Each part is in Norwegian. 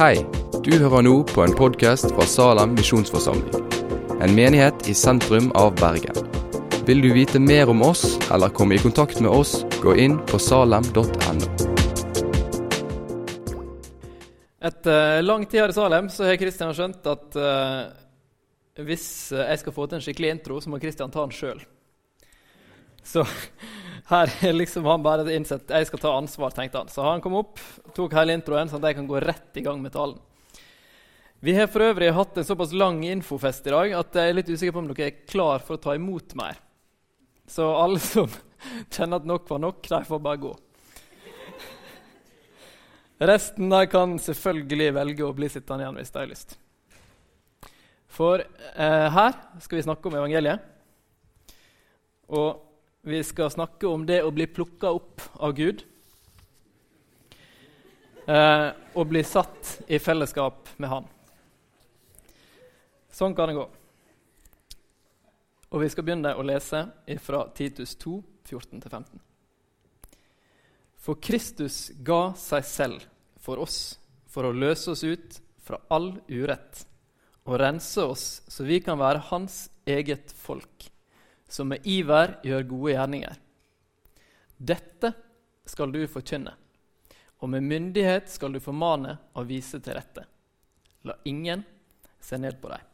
Hei, du hører nå på en podkast fra Salem misjonsforsamling. En menighet i sentrum av Bergen. Vil du vite mer om oss eller komme i kontakt med oss, gå inn på salem.no. Etter uh, lang tid her i Salem så har Kristian skjønt at uh, hvis jeg skal få til en skikkelig intro, så må Kristian ta den sjøl. Så her liksom han bare innsett jeg skal ta ansvar, tenkte han. Så han kom opp, tok hele introen, sånn at jeg kan gå rett i gang med talen. Vi har for øvrig hatt en såpass lang infofest i dag at jeg er litt usikker på om dere er klar for å ta imot mer. Så alle som kjenner at nok var nok, de får bare gå. Resten de kan selvfølgelig velge å bli sittende igjen hvis de har lyst. For eh, her skal vi snakke om evangeliet. Og vi skal snakke om det å bli plukka opp av Gud. Eh, og bli satt i fellesskap med Han. Sånn kan det gå. Og vi skal begynne å lese fra Titus 2, 14-15. For Kristus ga seg selv for oss for å løse oss ut fra all urett og rense oss så vi kan være Hans eget folk, som med iver gjør gode gjerninger. Dette skal du forkynne, og med myndighet skal du formane og vise til rette. La ingen se ned på deg.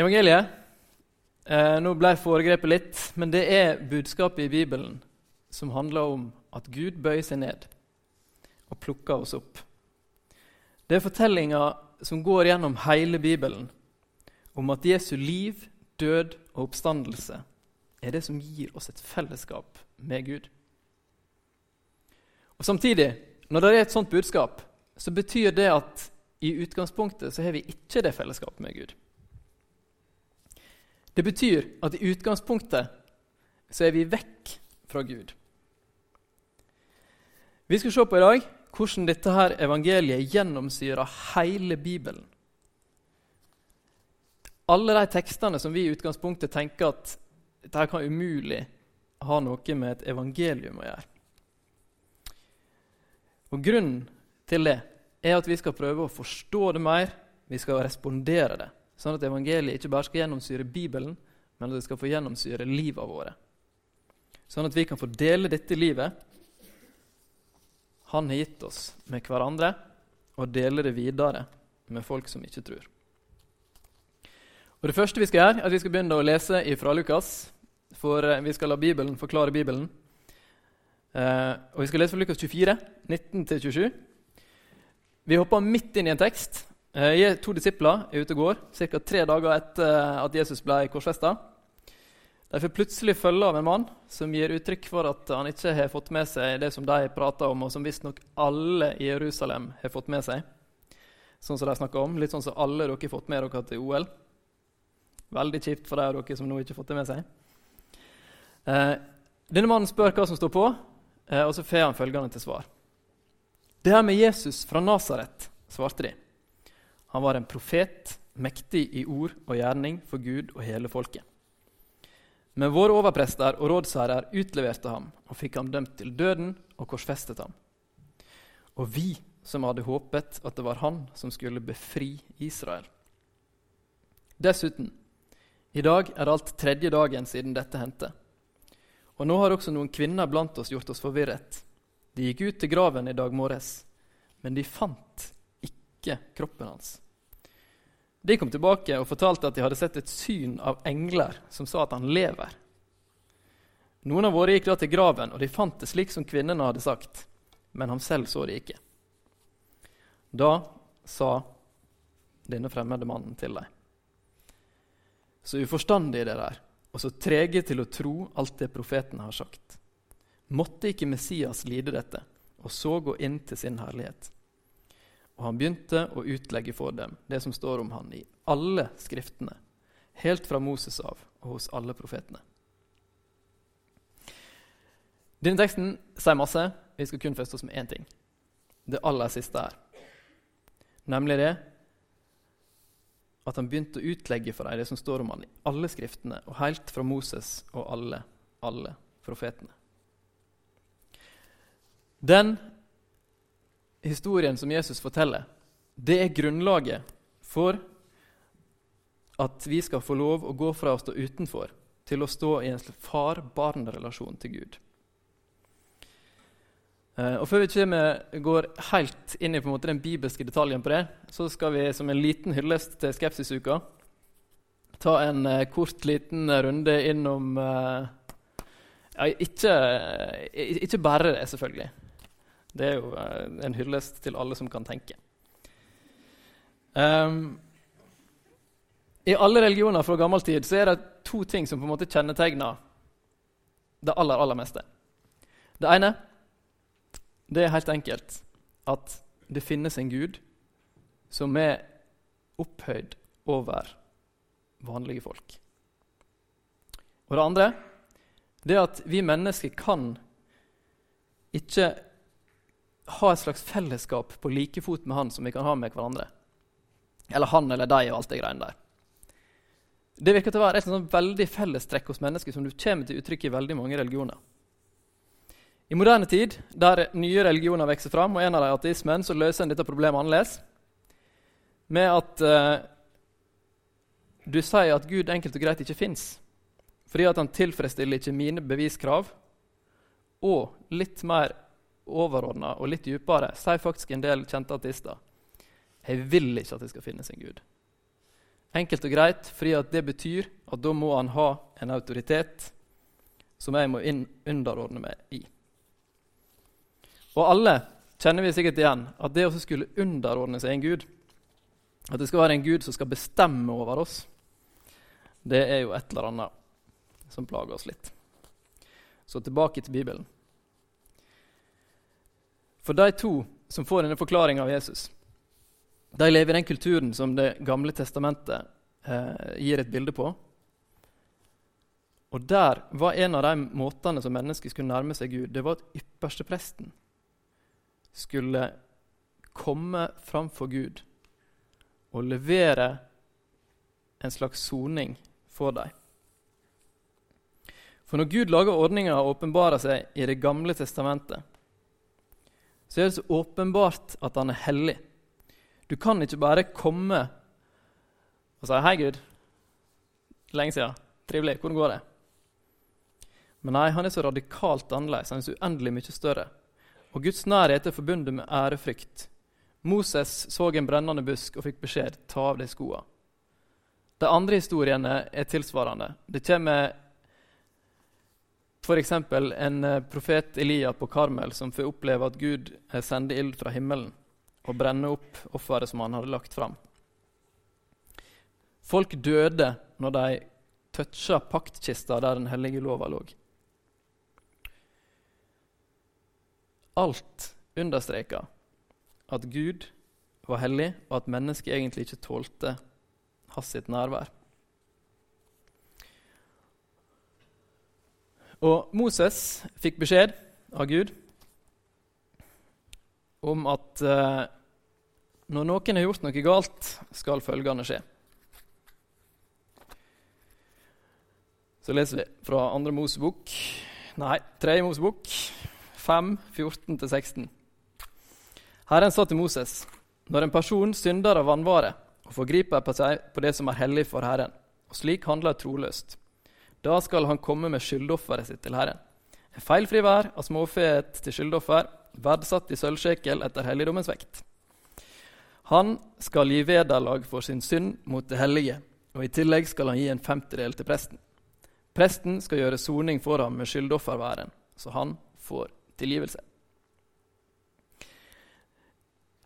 Evangeliet eh, Nå ble jeg foregrepet litt, men det er budskapet i Bibelen som handler om at Gud bøyer seg ned og plukker oss opp. Det er fortellinga som går gjennom hele Bibelen, om at Jesu liv, død og oppstandelse er det som gir oss et fellesskap med Gud. Og Samtidig, når det er et sånt budskap, så betyr det at i utgangspunktet så har vi ikke det fellesskapet med Gud. Det betyr at i utgangspunktet så er vi vekk fra Gud. Vi skal se på i dag hvordan dette her evangeliet gjennomsyrer hele Bibelen. Alle de tekstene som vi i utgangspunktet tenker at dette kan umulig ha noe med et evangelium å gjøre. Og Grunnen til det er at vi skal prøve å forstå det mer, vi skal respondere det. Sånn at evangeliet ikke bare skal gjennomsyre Bibelen, men at det skal få gjennomsyre livet våre. Sånn at vi kan få dele dette livet han har gitt oss, med hverandre, og dele det videre med folk som ikke tror. Og Det første vi skal gjøre, er at vi skal begynne å lese fra Lukas. For eh, vi skal la Bibelen forklare Bibelen. Eh, og Vi skal lese fra Lukas 24, 19-27. Vi hopper midt inn i en tekst Eh, to disipler er ute og går ca. tre dager etter at Jesus ble korsfesta. De får plutselig følge av en mann som gir uttrykk for at han ikke har fått med seg det som de prater om, og som visstnok alle i Jerusalem har fått med seg. Sånn som de snakker om, Litt sånn som alle dere har fått med dere til OL. Veldig kjipt for de av dere som nå ikke har fått det med seg. Eh, denne mannen spør hva som står på, eh, og så får han følgende til svar. Det her med Jesus fra Nasaret, svarte de. Han var en profet, mektig i ord og gjerning for Gud og hele folket. Men våre overprester og rådsherrer utleverte ham og fikk ham dømt til døden og korsfestet ham. Og vi som hadde håpet at det var han som skulle befri Israel. Dessuten, i dag er alt tredje dagen siden dette hendte. Og nå har også noen kvinner blant oss gjort oss forvirret. De gikk ut til graven i dag morges, men de fant ikke kroppen hans. De kom tilbake og fortalte at de hadde sett et syn av engler som sa at han lever. Noen av våre gikk da til graven, og de fant det slik som kvinnene hadde sagt, men ham selv så de ikke. Da sa denne fremmede mannen til dem. Så uforstandige dere er, og så trege til å tro alt det profetene har sagt. Måtte ikke Messias lide dette, og så gå inn til sin herlighet? Og han begynte å utlegge for dem det som står om han i alle skriftene, helt fra Moses av og hos alle profetene. Denne teksten sier masse. Vi skal kun feste oss med én ting. Det aller siste her. Nemlig det at han begynte å utlegge for dem det som står om han i alle skriftene, og helt fra Moses og alle, alle profetene. Den historien som Jesus forteller, det er grunnlaget for at vi skal få lov å gå fra å stå utenfor til å stå i en far-barn-relasjon til Gud. Eh, og Før vi kommer, går helt inn i måte, den bibelske detaljen på det, så skal vi som en liten hyllest til Skepsisuka ta en uh, kort, liten runde innom uh, ja, ikke, ikke, bare det, selvfølgelig. Det er jo uh, en hyllest til alle som kan tenke. Um, I alle religioner fra gammel tid så er det to ting som på en måte kjennetegner det aller, aller meste. Det ene det er helt enkelt at det finnes en gud som er opphøyd over vanlige folk. Og det andre det er at vi mennesker kan ikke ha et slags fellesskap på like fot med han som vi kan ha med hverandre. Eller han eller deg og alt det greiene der. Det virker til å være et sånn veldig fellestrekk hos mennesker som du kommer til uttrykk i veldig mange religioner. I moderne tid, der nye religioner vokser fram, og en av dem er ateismen, så løser en dette problemet annerledes med at uh, du sier at Gud enkelt og greit ikke fins, fordi at han tilfredsstiller ikke mine beviskrav, og litt mer overordna og litt dypere sier faktisk en del kjente ateister jeg vil ikke at det skal finnes en Gud. Enkelt og greit fordi at det betyr at da må han ha en autoritet som jeg må underordne meg i. Og alle kjenner vi sikkert igjen at det å skulle underordne seg en gud, at det skal være en gud som skal bestemme over oss, det er jo et eller annet som plager oss litt. Så tilbake til Bibelen. For de to som får denne forklaringa av Jesus, de lever i den kulturen som Det gamle testamentet eh, gir et bilde på. Og der var en av de måtene som mennesker skulle nærme seg Gud, det var at ypperstepresten skulle komme framfor Gud og levere en slags soning for dem. For når Gud lager ordninger og åpenbarer seg i Det gamle testamentet, så er det så åpenbart at han er hellig. Du kan ikke bare komme og si 'Hei, Gud. Lenge siden. Trivelig. Hvordan går det?' Men nei, han er så radikalt annerledes. Han er så uendelig mye større. Og Guds nærhet er forbundet med ærefrykt. Moses så en brennende busk og fikk beskjed ta av deg skoene. De andre historiene er tilsvarende. Det kommer f.eks. en eh, profet Elia på Karmel som får oppleve at Gud sender ild fra himmelen og brenner opp offeret som han hadde lagt fram. Folk døde når de toucha paktkista der den hellige lova lå. Alt understreka at Gud var hellig, og at mennesket egentlig ikke tålte hans sitt nærvær. Og Moses fikk beskjed av Gud om at eh, når noen har gjort noe galt, skal følgende skje. Så leser vi fra andre Mosebok, nei, tredje Mosebok, 5, 14-16. Herren sa til Moses.: Når en person synder av vannvare og forgriper på seg på det som er hellig for Herren, og slik handler troløst, da skal han komme med skyldofferet sitt til Herren. En feilfri vær av småfeet til skyldoffer, verdsatt i sølvsjekel etter helligdommens vekt. Han skal gi vederlag for sin synd mot det hellige, og i tillegg skal han gi en femtedel til presten. Presten skal gjøre soning for ham med skyldofferværen, så han får tilgivelse.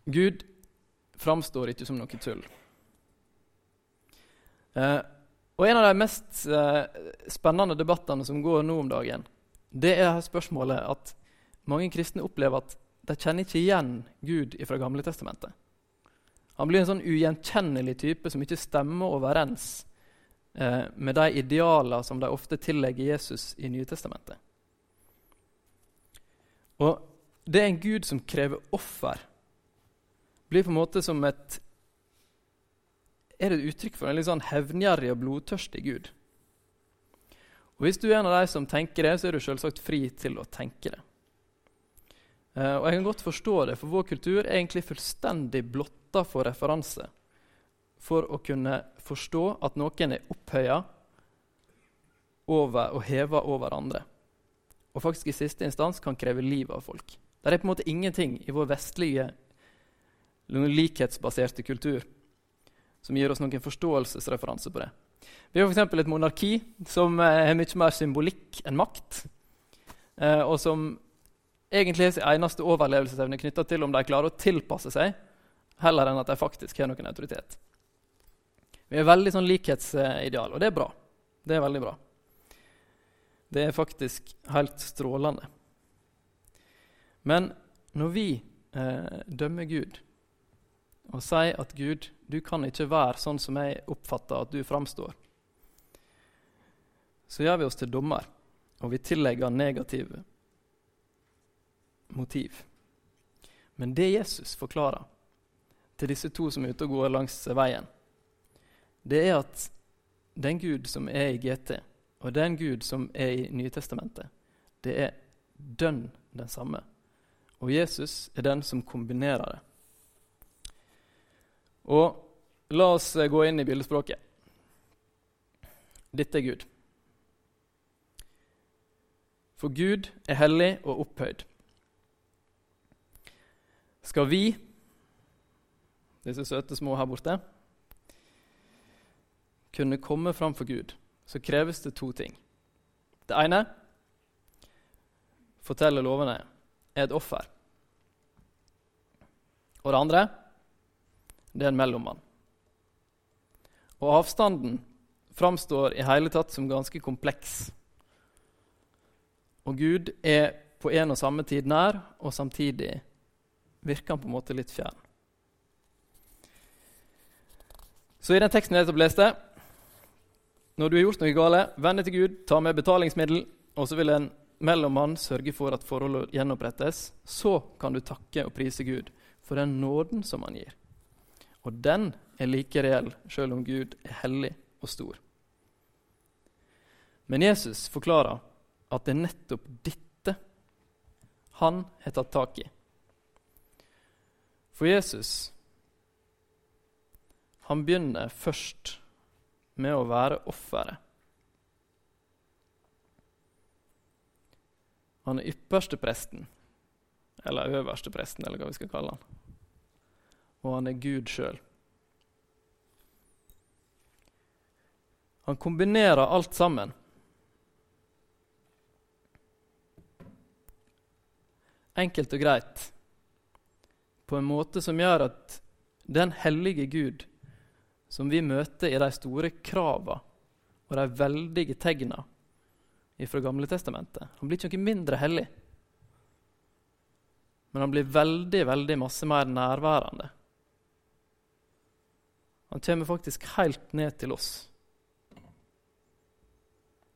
Gud framstår ikke som noe tull. Eh, og En av de mest eh, spennende debattene som går nå om dagen, det er spørsmålet at mange kristne opplever at de kjenner ikke igjen Gud fra Gamle testamentet. Han blir en sånn ugjenkjennelig type som ikke stemmer overens eh, med de idealer som de ofte tillegger Jesus i Nye testamentet. Og det er en Gud som krever offer, blir på en måte som et Er det et uttrykk for en litt sånn hevngjerrig og blodtørstig Gud? Og Hvis du er en av de som tenker det, så er du selvsagt fri til å tenke det. Eh, og jeg kan godt forstå det, for vår kultur er egentlig fullstendig blotta for referanse for å kunne forstå at noen er opphøya og heva over andre. Og faktisk i siste instans kan kreve livet av folk. Det er på en måte ingenting i vår vestlige, likhetsbaserte kultur som gir oss noen forståelsesreferanse på det. Vi har f.eks. et monarki som eh, har mye mer symbolikk enn makt. Eh, og som egentlig er sin eneste overlevelsesevne knytta til om de klarer å tilpasse seg, heller enn at de faktisk har noen autoritet. Vi er veldig sånn likhetsideal, og det er bra. Det er veldig bra. Det er faktisk helt strålende. Men når vi eh, dømmer Gud og sier at Gud, du kan ikke være sånn som jeg oppfatter at du framstår, så gjør vi oss til dommer, og vi tillegger negative motiv. Men det Jesus forklarer til disse to som er ute og går langs veien, det er at den Gud som er i GT, og den Gud som er i Nytestamentet, det er dønn den samme. Og Jesus er den som kombinerer det. Og la oss eh, gå inn i bildespråket. Dette er Gud. For Gud er hellig og opphøyd. Skal vi, disse søte små her borte, kunne komme fram for Gud, så kreves det to ting. Det ene forteller lovene er et offer. Og det andre det er en mellommann. Og avstanden framstår i hele tatt som ganske kompleks. Og Gud er på en og samme tid nær, og samtidig virker han på en måte litt fjern. Så i den teksten jeg nettopp leste, når du har gjort noe gale, vende til Gud, ta med betalingsmiddel, og så vil en mellommann sørge for at forholdet gjenopprettes. Så kan du takke og prise Gud for den nåden som han gir. Og den er like reell selv om Gud er hellig og stor. Men Jesus forklarer at det er nettopp dette han har tatt tak i. For Jesus han begynner først med å være offeret. Han er ypperste presten, eller øverste presten, eller hva vi skal kalle han. Og han er Gud sjøl. Han kombinerer alt sammen. Enkelt og greit, på en måte som gjør at den hellige Gud som vi møter i de store krava og de veldige tegna fra Gamle Testamentet. Han blir ikke noe mindre hellig, men han blir veldig, veldig masse mer nærværende. Han kommer faktisk helt ned til oss.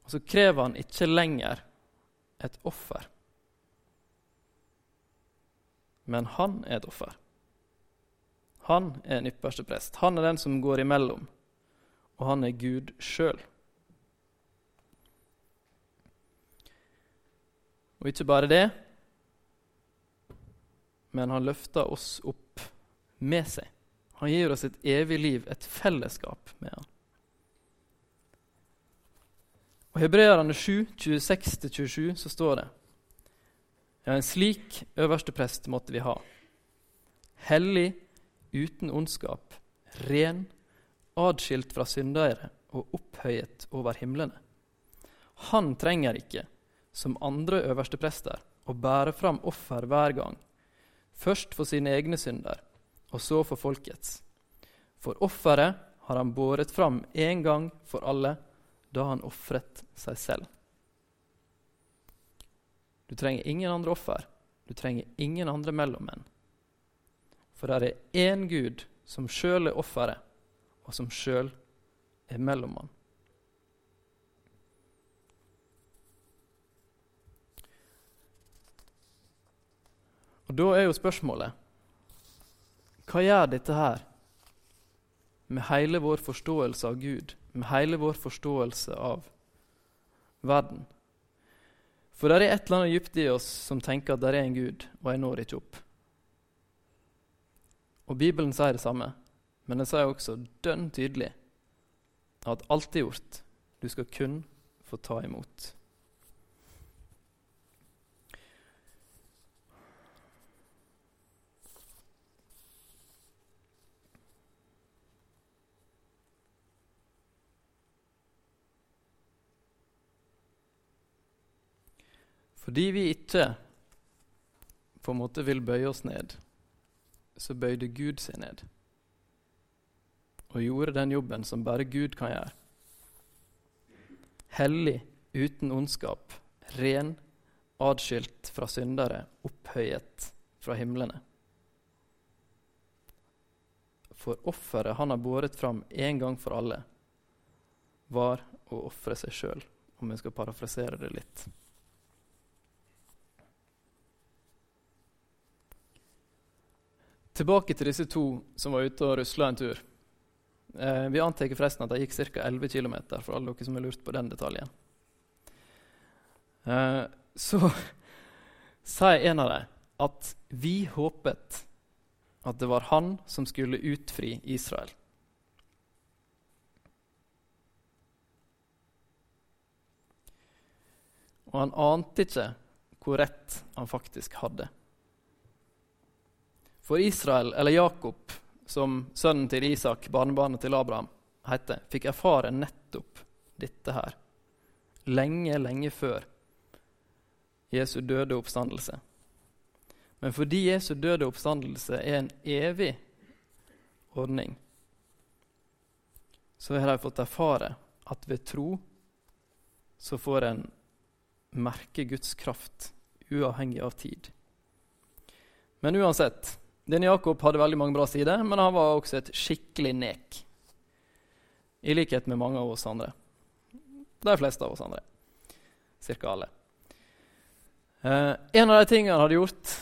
Og så krever han ikke lenger et offer, men han er et offer. Han er en ypperste prest. Han er den som går imellom, og han er Gud sjøl. Og ikke bare det, men han løfter oss opp med seg. Han gir oss et evig liv, et fellesskap med han. Og Hebreerne 7, 26-27 så står det Ja, en slik øverste prest måtte vi ha. Hellig uten ondskap, ren, adskilt fra syndere og opphøyet over himlene. Han trenger ikke, som andre øverste prester, å bære fram offer hver gang, først for sine egne synder og så for folkets. For offeret har han båret fram én gang for alle da han ofret seg selv. Du trenger ingen andre offer, du trenger ingen andre mellommenn. For det er én Gud som sjøl er offeret, og som sjøl er mellommann. Og Da er jo spørsmålet hva gjør dette her med hele vår forståelse av Gud, med hele vår forståelse av verden? For det er et eller annet dypt i oss som tenker at det er en Gud, og jeg når ikke opp. Og Bibelen sier det samme, men den sier også dønn tydelig at alt er gjort. Du skal kun få ta imot. Fordi vi ikke på en måte vil bøye oss ned, så bøyde Gud seg ned og gjorde den jobben som bare Gud kan gjøre. Hellig, uten ondskap, ren, adskilt fra syndere, opphøyet fra himlene. For offeret han har båret fram en gang for alle, var å ofre seg sjøl, om vi skal parafrasere det litt. Tilbake til disse to som var ute og rusla en tur. Eh, vi antar forresten at de gikk ca. 11 km, for alle dere som har lurt på den detaljen. Eh, så sier en av dem at vi håpet at det var han som skulle utfri Israel. Og han ante ikke hvor rett han faktisk hadde. For Israel, eller Jakob, som sønnen til Isak, barnebarnet til Abraham, heter, fikk erfare nettopp dette her. Lenge, lenge før Jesu døde oppstandelse. Men fordi Jesu døde oppstandelse er en evig ordning, så har de fått erfare at ved tro så får en merke Guds kraft uavhengig av tid. Men uansett denne Jakob hadde veldig mange bra sider, men han var også et skikkelig nek. I likhet med mange av oss andre. De fleste av oss andre. Cirka alle. Eh, en av de tingene han hadde gjort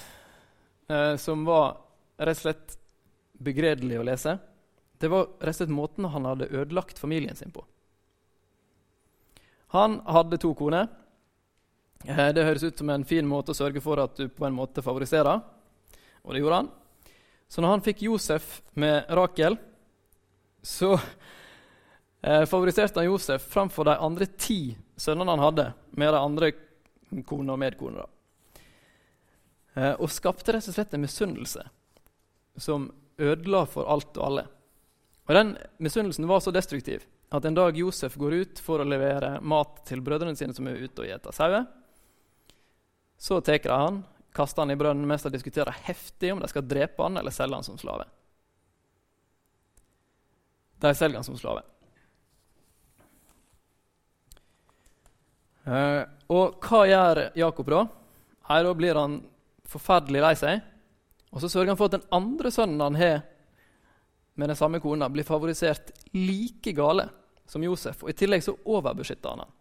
eh, som var rett og slett begredelig å lese, det var rett og slett måten han hadde ødelagt familien sin på. Han hadde to koner. Eh, det høres ut som en fin måte å sørge for at du på en måte favoriserer, og det gjorde han. Så når han fikk Josef med Rakel, så eh, favoriserte han Josef framfor de andre ti sønnene han hadde, med de andre kone og medkone. Eh, og skapte rett og slett en misunnelse som ødela for alt og alle. Og Den misunnelsen var så destruktiv at en dag Josef går ut for å levere mat til brødrene sine som er ute og gjeter sauer, så tar de han, kaster han i brønnen mens de diskuterer heftig om de skal drepe han eller selge han som slave. De selger han som slave. Uh, og hva gjør Jakob da? Nei, Da blir han forferdelig lei seg. Og så sørger han for at den andre sønnen han har med den samme kona, blir favorisert like gale som Josef. Og I tillegg så overbeskytter han han.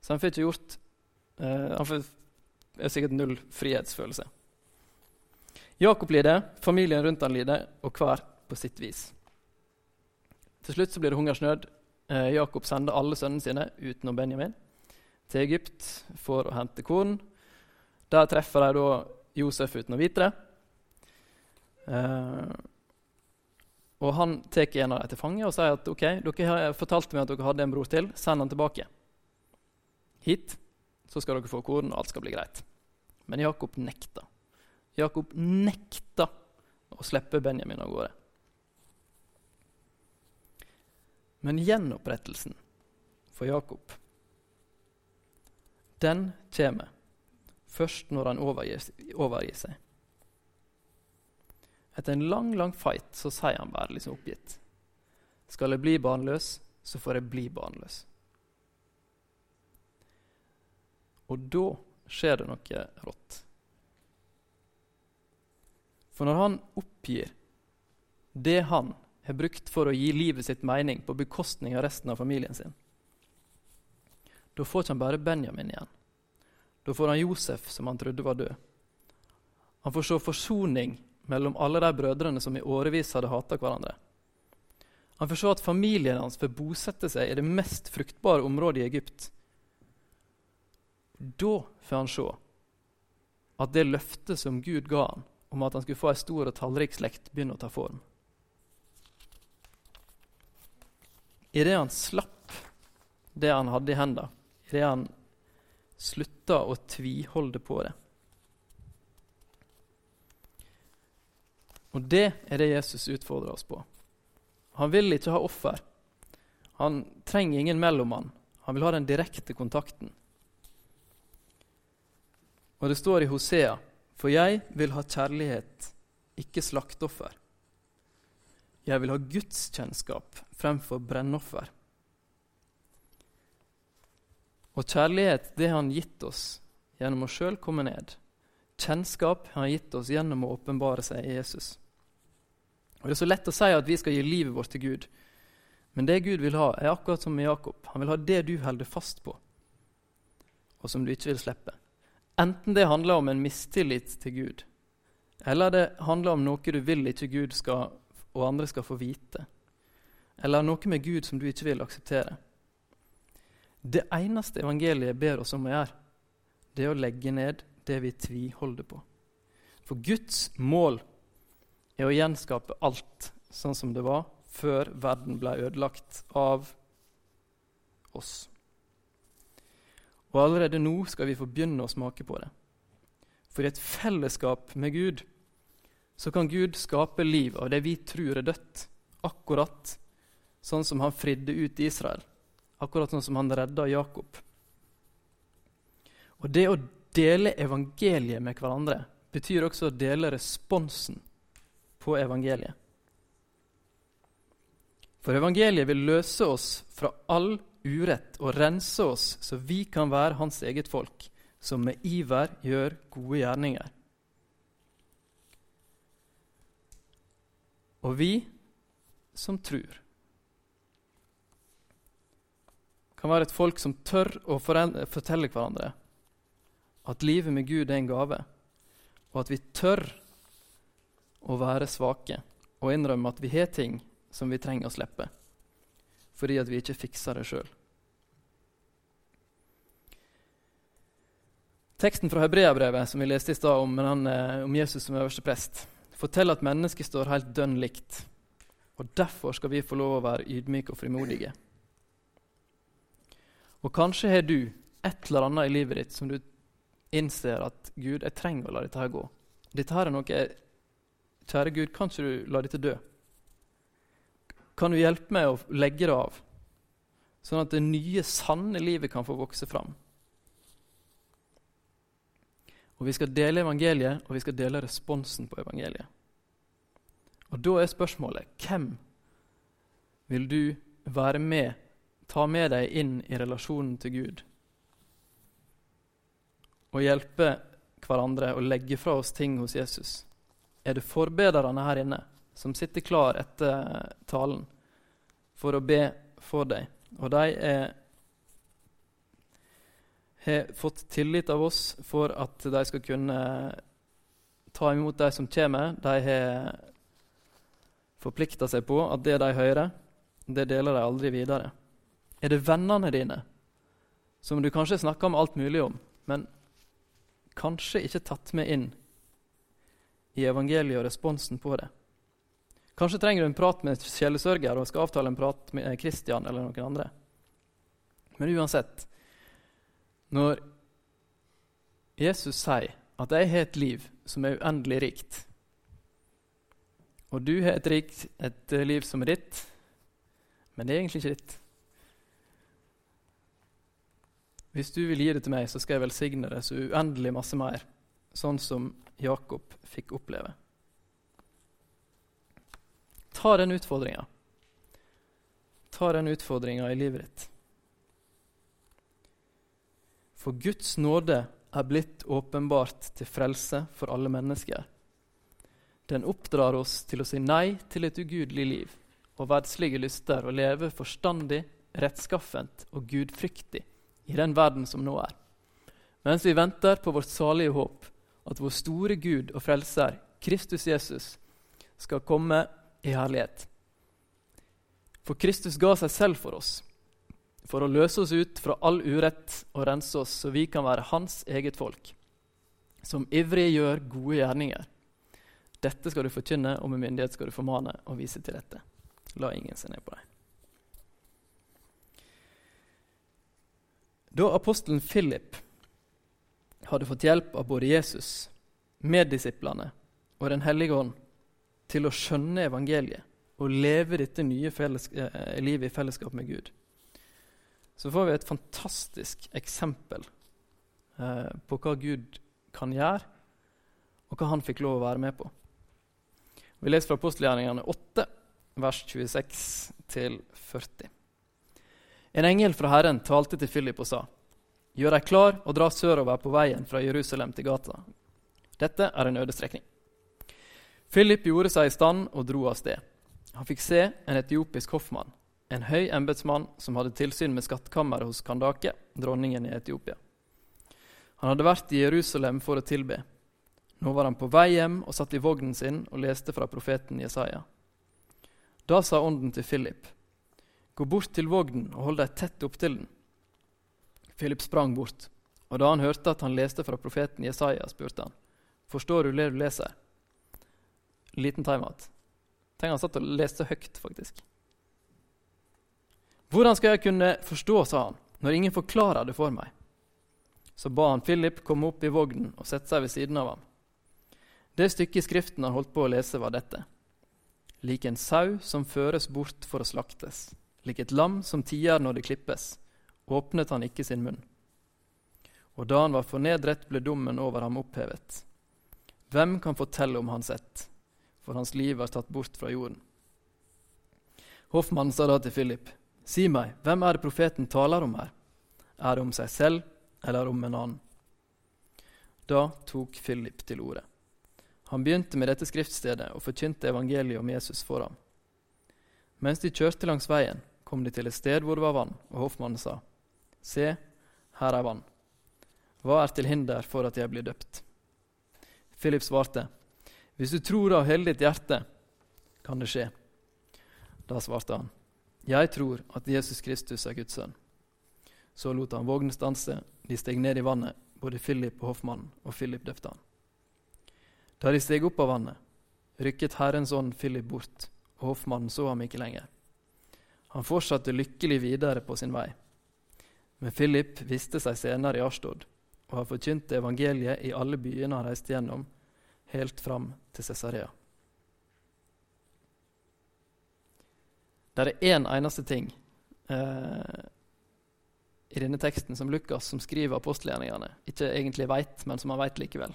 Så han får ikke gjort uh, Han får er sikkert null frihetsfølelse. Jakob lider, familien rundt han lider, og hver på sitt vis. Til slutt så blir det hungersnød. Eh, Jakob sender alle sønnene sine utenom Benjamin til Egypt for å hente korn. Der treffer de da Josef uten å vite det. Eh, og Han tar en av dem til fange og sier at ok, dere har fortalt meg at dere hadde en bror til. Send han tilbake hit så skal dere få korn, og alt skal bli greit. Men Jakob nekta. Jakob nekta å slippe Benjamin av gårde. Men gjenopprettelsen for Jakob, den kommer først når han overgir, overgir seg. Etter en lang, lang fight så sier han bare liksom oppgitt. Skal jeg bli barnløs, så får jeg bli barnløs. Og da skjer det noe rått. For når han oppgir det han har brukt for å gi livet sitt mening på bekostning av resten av familien sin, da får ikke han bare Benjamin igjen. Da får han Josef, som han trodde var død. Han får se forsoning mellom alle de brødrene som i årevis hadde hata hverandre. Han får se at familien hans får bosette seg i det mest fruktbare området i Egypt Da får han se at det løftet som Gud ga han, om at han skulle få ei stor og tallrik slekt, begynner å ta form. Idet han slapp det han hadde i hendene, idet han slutta å tviholde på det. Og det er det Jesus utfordrer oss på. Han vil ikke ha offer. Han trenger ingen mellommann. Han vil ha den direkte kontakten. Og det står i Hosea.: For jeg vil ha kjærlighet, ikke slakteoffer. Jeg vil ha gudskjennskap fremfor brennoffer. Og kjærlighet det har han gitt oss gjennom å sjøl komme ned. Kjennskap har han gitt oss gjennom å åpenbare seg i Jesus. Og Det er så lett å si at vi skal gi livet vårt til Gud. Men det Gud vil ha, er akkurat som med Jakob. Han vil ha det du holder fast på, og som du ikke vil slippe. Enten det handler om en mistillit til Gud, eller det handler om noe du vil ikke Gud skal, og andre skal få vite, eller noe med Gud som du ikke vil akseptere. Det eneste evangeliet ber oss om å gjøre, det er å legge ned det vi tviholder på. For Guds mål er å gjenskape alt sånn som det var før verden ble ødelagt av oss. Og allerede nå skal vi få begynne å smake på det. For i et fellesskap med Gud så kan Gud skape liv av det vi tror er dødt, akkurat sånn som han fridde ut Israel, akkurat sånn som han redda Jakob. Og det å dele evangeliet med hverandre betyr også å dele responsen på evangeliet. For evangeliet vil løse oss fra all urett og rense oss så vi kan være hans eget folk, som med iver gjør gode gjerninger. Og vi som tror, kan være et folk som tør å fortelle hverandre at livet med Gud er en gave, og at vi tør å være svake og innrømme at vi har ting som vi trenger å slippe, fordi at vi ikke fikser det sjøl. Teksten fra Hebreabrevet som vi leste i stad om, eh, om, Jesus som øverste prest, forteller at mennesket står helt dønn likt. Og Derfor skal vi få lov å være ydmyke og frimodige. Og kanskje har du et eller annet i livet ditt som du innser at Gud, jeg trenger å la dette her gå. Dette her er noe Kjære Gud, kan ikke du la dette dø? Kan du hjelpe meg å legge det av, sånn at det nye, sanne livet kan få vokse fram? Og Vi skal dele evangeliet, og vi skal dele responsen på evangeliet. Og Da er spørsmålet hvem vil du være med, ta med deg inn i relasjonen til Gud? Og hjelpe hverandre å legge fra oss ting hos Jesus? Er det forbederne her inne? som sitter klar etter talen for å be for deg. Og de har fått tillit av oss for at de skal kunne ta imot de som kommer. De har forplikta seg på at det de hører, det deler de aldri videre. Er det vennene dine, som du kanskje snakker om alt mulig om, men kanskje ikke tatt med inn i evangeliet og responsen på det? Kanskje trenger du en prat med sjelesørger og skal avtale en prat med Kristian eller noen andre. Men uansett Når Jesus sier at 'jeg har et liv som er uendelig rikt', og du har et, rikt, et liv som er ditt, men det er egentlig ikke ditt Hvis du vil gi det til meg, så skal jeg velsigne det så uendelig masse mer, sånn som Jakob fikk oppleve. Ta den utfordringa. Ta den utfordringa i livet ditt. For Guds nåde er blitt åpenbart til frelse for alle mennesker. Den oppdrar oss til å si nei til et ugudelig liv og verdslige lyster og leve forstandig, rettskaffent og gudfryktig i den verden som nå er. Mens vi venter på vårt salige håp, at vår store Gud og Frelser, Kristus Jesus, skal komme i herlighet. For Kristus ga seg selv for oss, for å løse oss ut fra all urett og rense oss, så vi kan være Hans eget folk, som ivrig gjør gode gjerninger. Dette skal du forkynne, og med myndighet skal du formane og vise til dette. La ingen se ned på deg. Da apostelen Philip hadde fått hjelp av både Jesus, meddisiplene og Den hellige ånd til å skjønne evangeliet og leve dette nye eh, livet i fellesskap med Gud, så får vi et fantastisk eksempel eh, på hva Gud kan gjøre, og hva han fikk lov å være med på. Vi leser fra apostelgjerningene 8, vers 26-40. En engel fra Herren talte til Philip og sa:" Gjør deg klar og dra sørover på veien fra Jerusalem til gata. Dette er en øde strekning. Philip gjorde seg i stand og dro av sted. Han fikk se en etiopisk hoffmann, en høy embetsmann som hadde tilsyn med skattkammeret hos Kandake, dronningen i Etiopia. Han hadde vært i Jerusalem for å tilbe. Nå var han på vei hjem og satt i vognen sin og leste fra profeten Jesaja. Da sa ånden til Philip, gå bort til vognen og hold deg tett opptil den. Philip sprang bort, og da han hørte at han leste fra profeten Jesaja, spurte han, forstår du det du leser? Liten timeout. Tenk han satt og leste høyt, faktisk. Hvordan skal jeg kunne forstå, sa han, når ingen forklarer det for meg? Så ba han Philip komme opp i vognen og sette seg ved siden av ham. Det stykket i Skriften han holdt på å lese, var dette. Lik en sau som føres bort for å slaktes, lik et lam som tier når det klippes, åpnet han ikke sin munn. Og da han var fornedret, ble dommen over ham opphevet. Hvem kan fortelle om hans ett, for hans liv var tatt bort fra jorden? Hoffmannen sa da til Philip, si meg, hvem er det profeten taler om her? Er det om seg selv eller om en annen? Da tok Philip til orde. Han begynte med dette skriftstedet og forkynte evangeliet om Jesus for ham. Mens de kjørte langs veien, kom de til et sted hvor det var vann, og hoffmannen sa, Se, her er vann. Hva er til hinder for at jeg blir døpt? Philip svarte, Hvis du tror av hele ditt hjerte, kan det skje. Da svarte han, Jeg tror at Jesus Kristus er Guds sønn. Så lot han vognen stanse, de steg ned i vannet, både Philip og hoffmannen, og Philip døpte han. Da de steg opp av vannet, rykket Herrens ånd Philip bort, og hoffmannen så ham ikke lenger. Han fortsatte lykkelig videre på sin vei. Men Philip viste seg senere i Ashtod og har forkynt evangeliet i alle byene han reiste gjennom, helt fram til Cesarea. Det er én eneste ting eh, i denne teksten som Lukas, som skriver apostelgjerningene, ikke egentlig veit, men som han veit likevel.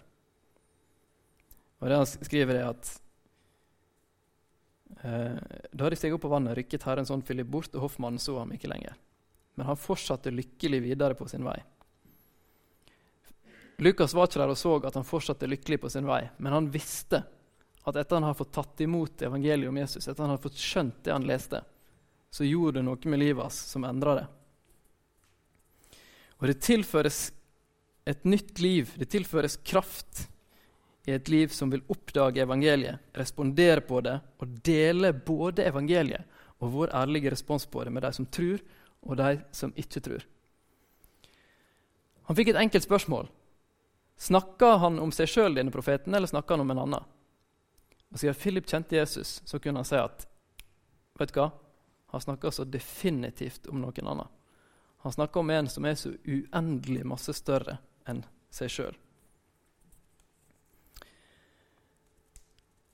Og det han skriver, er at eh, da de steg opp på vannet, rykket Herren sånn Philip bort, og hoffmannen så ham ikke lenger. Men han fortsatte lykkelig videre på sin vei. Lukas var ikke der og så at han fortsatte lykkelig på sin vei, men han visste at etter han har fått tatt imot evangeliet om Jesus, etter han har fått skjønt det han leste, så gjorde det noe med livet hans som endra det. Og det tilføres et nytt liv, det tilføres kraft i et liv som vil oppdage evangeliet, respondere på det og dele både evangeliet og vår ærlige respons på det med de som tror, og de som ikke tror. Han fikk et enkelt spørsmål. Snakka han om seg sjøl, denne profeten, eller snakker han om en annen? Og Siden Philip kjente Jesus, så kunne han si at vet du hva? Han snakker så definitivt om noen annen. Han snakker om en som er så uendelig masse større enn seg sjøl.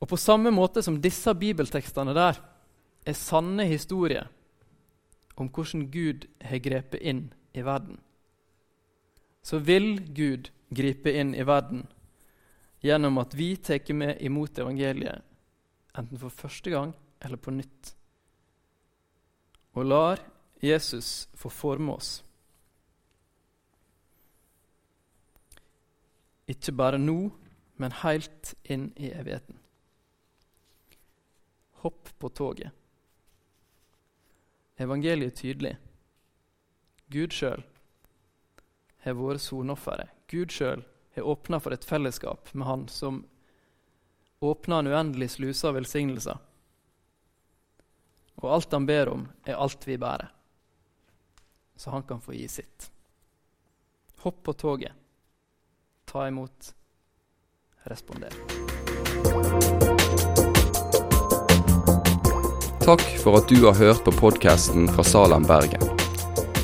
Og på samme måte som disse bibeltekstene der er sanne historier om hvordan Gud har grepet inn i verden, så vil Gud gripe inn i verden gjennom at vi tar med imot evangeliet, enten for første gang eller på nytt, og lar Jesus få forme oss. Ikke bare nå, men helt inn i evigheten. Hopp på toget. Evangeliet er tydelig. Gud sjøl har vært sonofferet. Gud sjøl har åpna for et fellesskap med Han som åpner en uendelig sluse av velsignelser. Og alt Han ber om, er alt vi bærer. så han kan få gi sitt. Hopp på toget. Ta imot. Responder. Takk for at du har hørt på podkasten fra Salem, Bergen.